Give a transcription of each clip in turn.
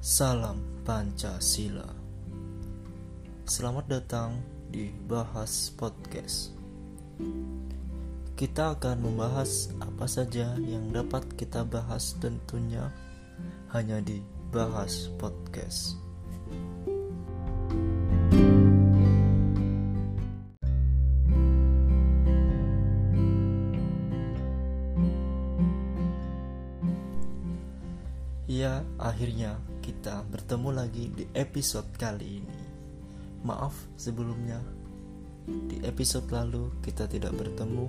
Salam Pancasila. Selamat datang di Bahas Podcast. Kita akan membahas apa saja yang dapat kita bahas tentunya hanya di Bahas Podcast. Lagi di episode kali ini. Maaf sebelumnya, di episode lalu kita tidak bertemu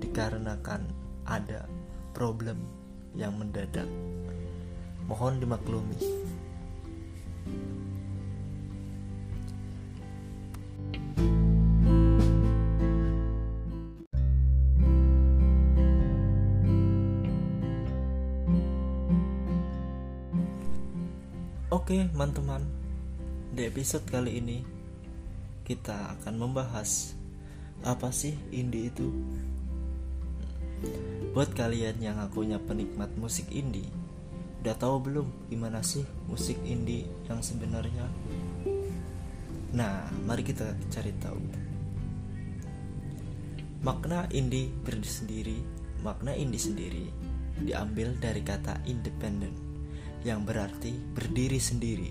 dikarenakan ada problem yang mendadak. Mohon dimaklumi. Oke, teman-teman. Di episode kali ini kita akan membahas apa sih indie itu. Buat kalian yang akunya penikmat musik indie, udah tahu belum gimana sih musik indie yang sebenarnya? Nah, mari kita cari tahu. Makna indie berdiri makna indie sendiri diambil dari kata independent yang berarti berdiri sendiri,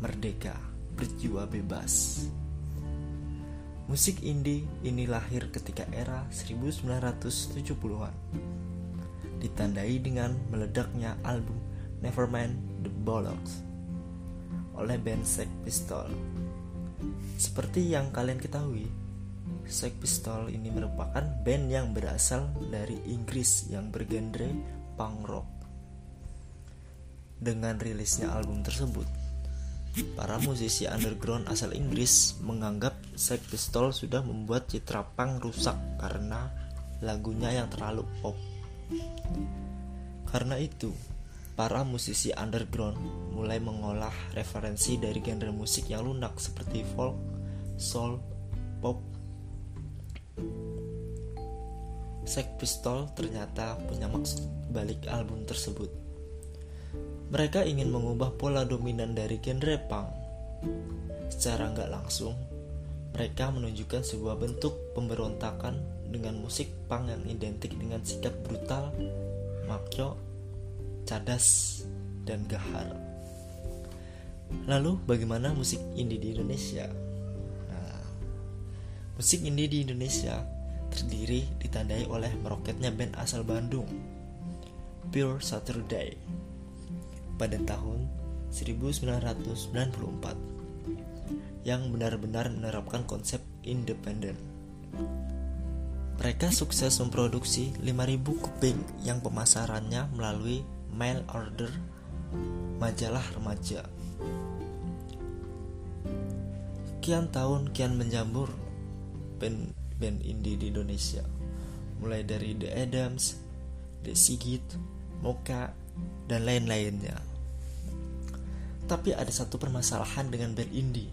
merdeka, berjiwa bebas. Musik indie ini lahir ketika era 1970-an. Ditandai dengan meledaknya album Nevermind the Bollocks oleh band Sex Pistol. Seperti yang kalian ketahui, Sex Pistol ini merupakan band yang berasal dari Inggris yang bergenre punk rock. Dengan rilisnya album tersebut, para musisi underground asal Inggris menganggap Sex Pistol sudah membuat citra punk rusak karena lagunya yang terlalu pop. Karena itu, para musisi underground mulai mengolah referensi dari genre musik yang lunak seperti folk, soul, pop. Sex Pistol ternyata punya maksud balik album tersebut mereka ingin mengubah pola dominan dari genre punk. Secara nggak langsung, mereka menunjukkan sebuah bentuk pemberontakan dengan musik punk yang identik dengan sikap brutal, makyo, cadas, dan gahar. Lalu bagaimana musik indie di Indonesia? Nah, musik indie di Indonesia terdiri ditandai oleh meroketnya band asal Bandung, Pure Saturday pada tahun 1994 yang benar-benar menerapkan konsep independen. Mereka sukses memproduksi 5000 kuping yang pemasarannya melalui mail order majalah remaja. Kian tahun kian menjamur band band indie di Indonesia. Mulai dari The Adams, The Sigit, Moka, dan lain-lainnya. Tapi ada satu permasalahan dengan band indie,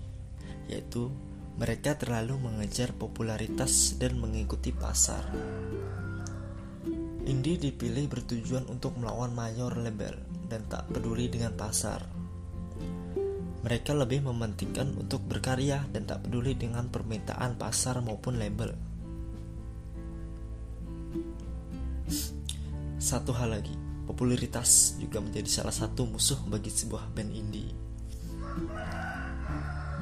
yaitu mereka terlalu mengejar popularitas dan mengikuti pasar. Indie dipilih bertujuan untuk melawan mayor label dan tak peduli dengan pasar. Mereka lebih mementingkan untuk berkarya dan tak peduli dengan permintaan pasar maupun label. Satu hal lagi, popularitas juga menjadi salah satu musuh bagi sebuah band indie.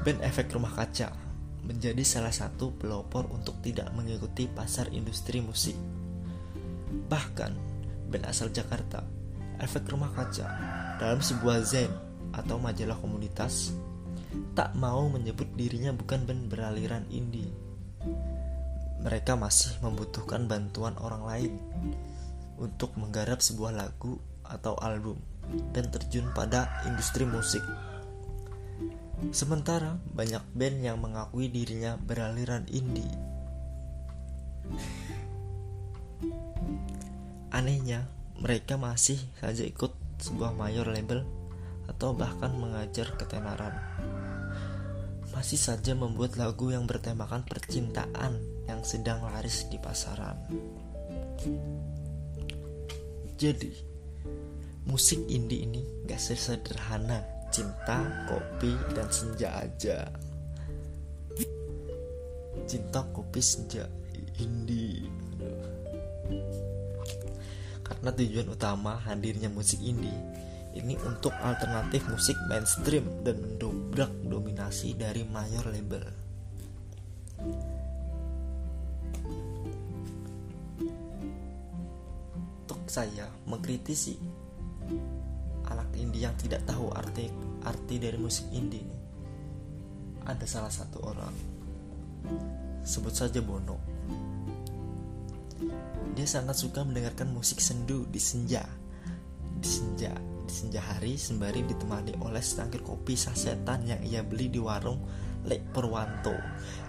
Band Efek Rumah Kaca menjadi salah satu pelopor untuk tidak mengikuti pasar industri musik. Bahkan, band asal Jakarta, Efek Rumah Kaca, dalam sebuah zen atau majalah komunitas, tak mau menyebut dirinya bukan band beraliran indie. Mereka masih membutuhkan bantuan orang lain untuk menggarap sebuah lagu atau album dan terjun pada industri musik. Sementara banyak band yang mengakui dirinya beraliran indie. Anehnya, mereka masih saja ikut sebuah mayor label atau bahkan mengajar ketenaran. Masih saja membuat lagu yang bertemakan percintaan yang sedang laris di pasaran. Jadi, musik indie ini gak sesederhana cinta, kopi, dan senja aja. Cinta, kopi, senja, indie. Karena tujuan utama hadirnya musik indie ini untuk alternatif musik mainstream dan mendobrak dominasi dari mayor label. Saya mengkritisi anak indie yang tidak tahu arti arti dari musik indie ada salah satu orang sebut saja Bono. Dia sangat suka mendengarkan musik sendu di senja di senja di senja hari sembari ditemani oleh setangkir kopi sasetan yang ia beli di warung Lek Purwanto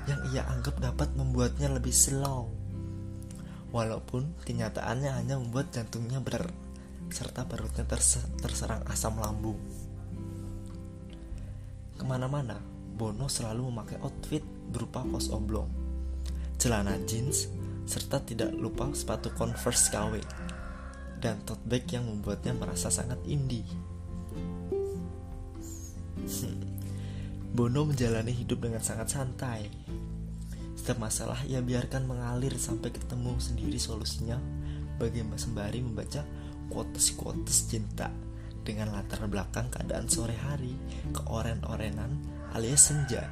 yang ia anggap dapat membuatnya lebih slow walaupun kenyataannya hanya membuat jantungnya ber serta perutnya terse terserang asam lambung. Ke mana-mana, Bono selalu memakai outfit berupa kaos oblong, celana jeans, serta tidak lupa sepatu Converse KW dan tote bag yang membuatnya merasa sangat indie. Bono menjalani hidup dengan sangat santai. Setiap masalah ia biarkan mengalir sampai ketemu sendiri solusinya bagaimana sembari membaca quotes-quotes cinta dengan latar belakang keadaan sore hari keoren-orenan alias senja.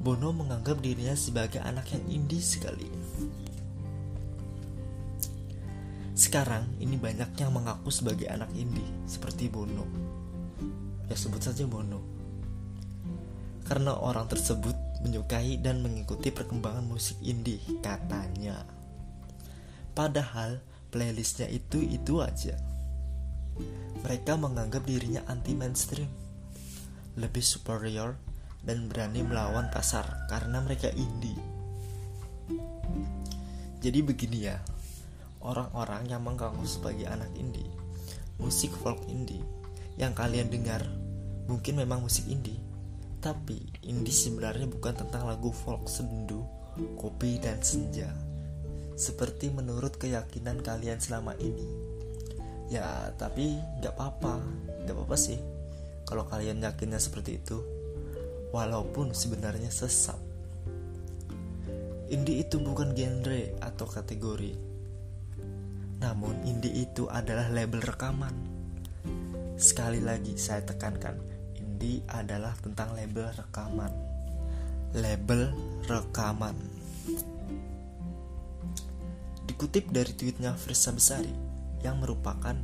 Bono menganggap dirinya sebagai anak yang indie sekali. Sekarang ini banyak yang mengaku sebagai anak indie seperti Bono. Ya sebut saja Bono. Karena orang tersebut menyukai dan mengikuti perkembangan musik indie katanya. Padahal playlistnya itu itu aja. Mereka menganggap dirinya anti mainstream, lebih superior dan berani melawan pasar karena mereka indie. Jadi begini ya, orang-orang yang mengaku sebagai anak indie, musik folk indie yang kalian dengar mungkin memang musik indie, tapi indie sebenarnya bukan tentang lagu folk sendu, kopi dan senja seperti menurut keyakinan kalian selama ini. Ya, tapi nggak apa-apa, nggak apa-apa sih. Kalau kalian yakinnya seperti itu, walaupun sebenarnya sesat. Indie itu bukan genre atau kategori. Namun indie itu adalah label rekaman. Sekali lagi saya tekankan, indie adalah tentang label rekaman. Label rekaman. Dikutip dari tweetnya Frisa Besari yang merupakan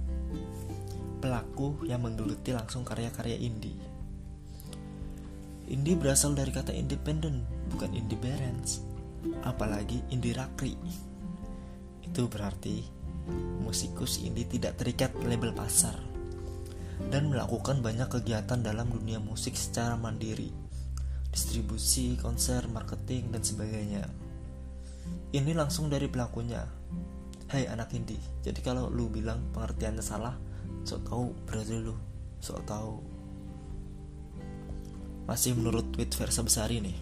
pelaku yang menggeluti langsung karya-karya indie. Indie berasal dari kata independen, bukan independence, apalagi indie rakri. Itu berarti musikus indie tidak terikat label pasar dan melakukan banyak kegiatan dalam dunia musik secara mandiri, distribusi, konser, marketing, dan sebagainya. Ini langsung dari pelakunya. Hai anak indie, jadi kalau lu bilang pengertiannya salah, sok tahu berarti lu sok tahu. Masih menurut tweet Versa Besari nih.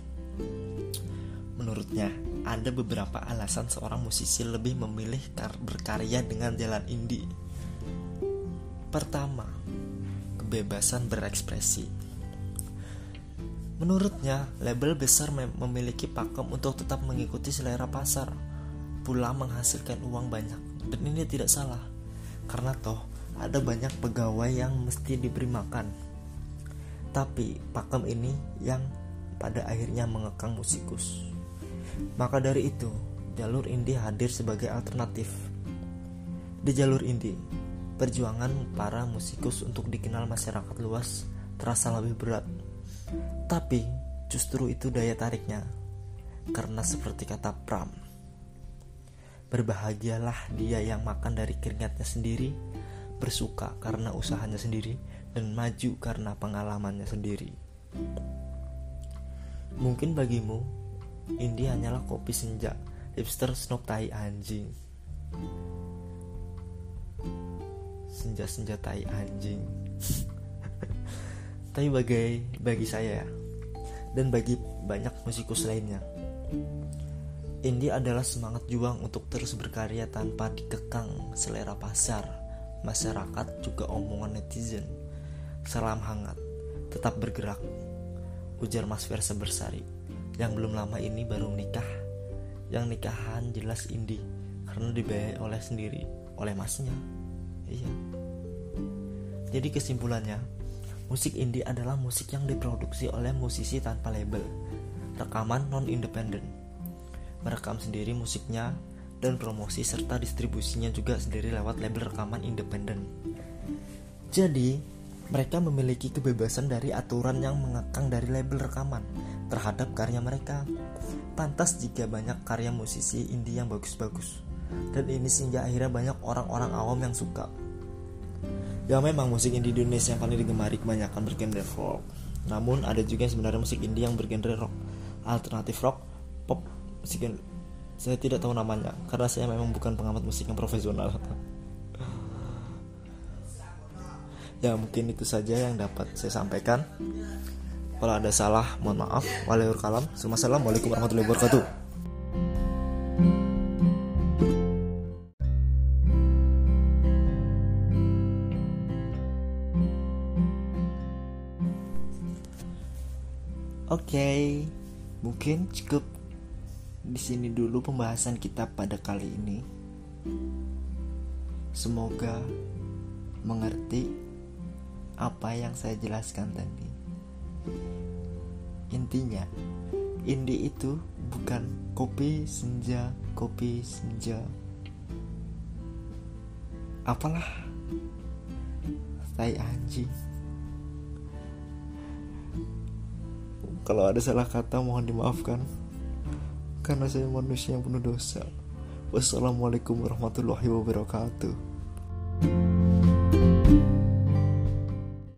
Menurutnya, ada beberapa alasan seorang musisi lebih memilih berkarya dengan jalan indie. Pertama, kebebasan berekspresi. Menurutnya, label besar memiliki pakem untuk tetap mengikuti selera pasar, pula menghasilkan uang banyak. Dan ini tidak salah, karena toh ada banyak pegawai yang mesti diberi makan. Tapi pakem ini yang pada akhirnya mengekang musikus. Maka dari itu, jalur indie hadir sebagai alternatif. Di jalur indie, perjuangan para musikus untuk dikenal masyarakat luas terasa lebih berat tapi justru itu daya tariknya. Karena seperti kata Pram, berbahagialah dia yang makan dari keringatnya sendiri, bersuka karena usahanya sendiri, dan maju karena pengalamannya sendiri. Mungkin bagimu, ini hanyalah kopi senja, hipster snob tai anjing. Senja-senja tai anjing. Tapi bagi bagi saya dan bagi banyak musikus lainnya, indie adalah semangat juang untuk terus berkarya tanpa dikekang selera pasar, masyarakat juga omongan netizen. Salam hangat, tetap bergerak. Ujar Mas Versa Bersari, yang belum lama ini baru nikah. Yang nikahan jelas Indi, karena dibayar oleh sendiri, oleh masnya. Iya. Jadi kesimpulannya, musik indie adalah musik yang diproduksi oleh musisi tanpa label, rekaman non-independen. Merekam sendiri musiknya dan promosi serta distribusinya juga sendiri lewat label rekaman independen. Jadi, mereka memiliki kebebasan dari aturan yang mengekang dari label rekaman terhadap karya mereka. Pantas jika banyak karya musisi indie yang bagus-bagus. Dan ini sehingga akhirnya banyak orang-orang awam yang suka. Ya memang musik indie di Indonesia yang paling digemari kebanyakan bergenre rock. Namun ada juga yang sebenarnya musik indie yang bergenre rock, alternatif rock, pop, musik saya tidak tahu namanya karena saya memang bukan pengamat musik yang profesional. ya mungkin itu saja yang dapat saya sampaikan. Kalau ada salah, mohon maaf. Waalaikumsalam. Assalamualaikum warahmatullahi wabarakatuh. Oke, okay, mungkin cukup di sini dulu pembahasan kita pada kali ini. Semoga mengerti apa yang saya jelaskan tadi. Intinya, indie itu bukan kopi senja, kopi senja. Apalah, tai anjing. Kalau ada salah kata mohon dimaafkan karena saya manusia yang penuh dosa. Wassalamualaikum warahmatullahi wabarakatuh.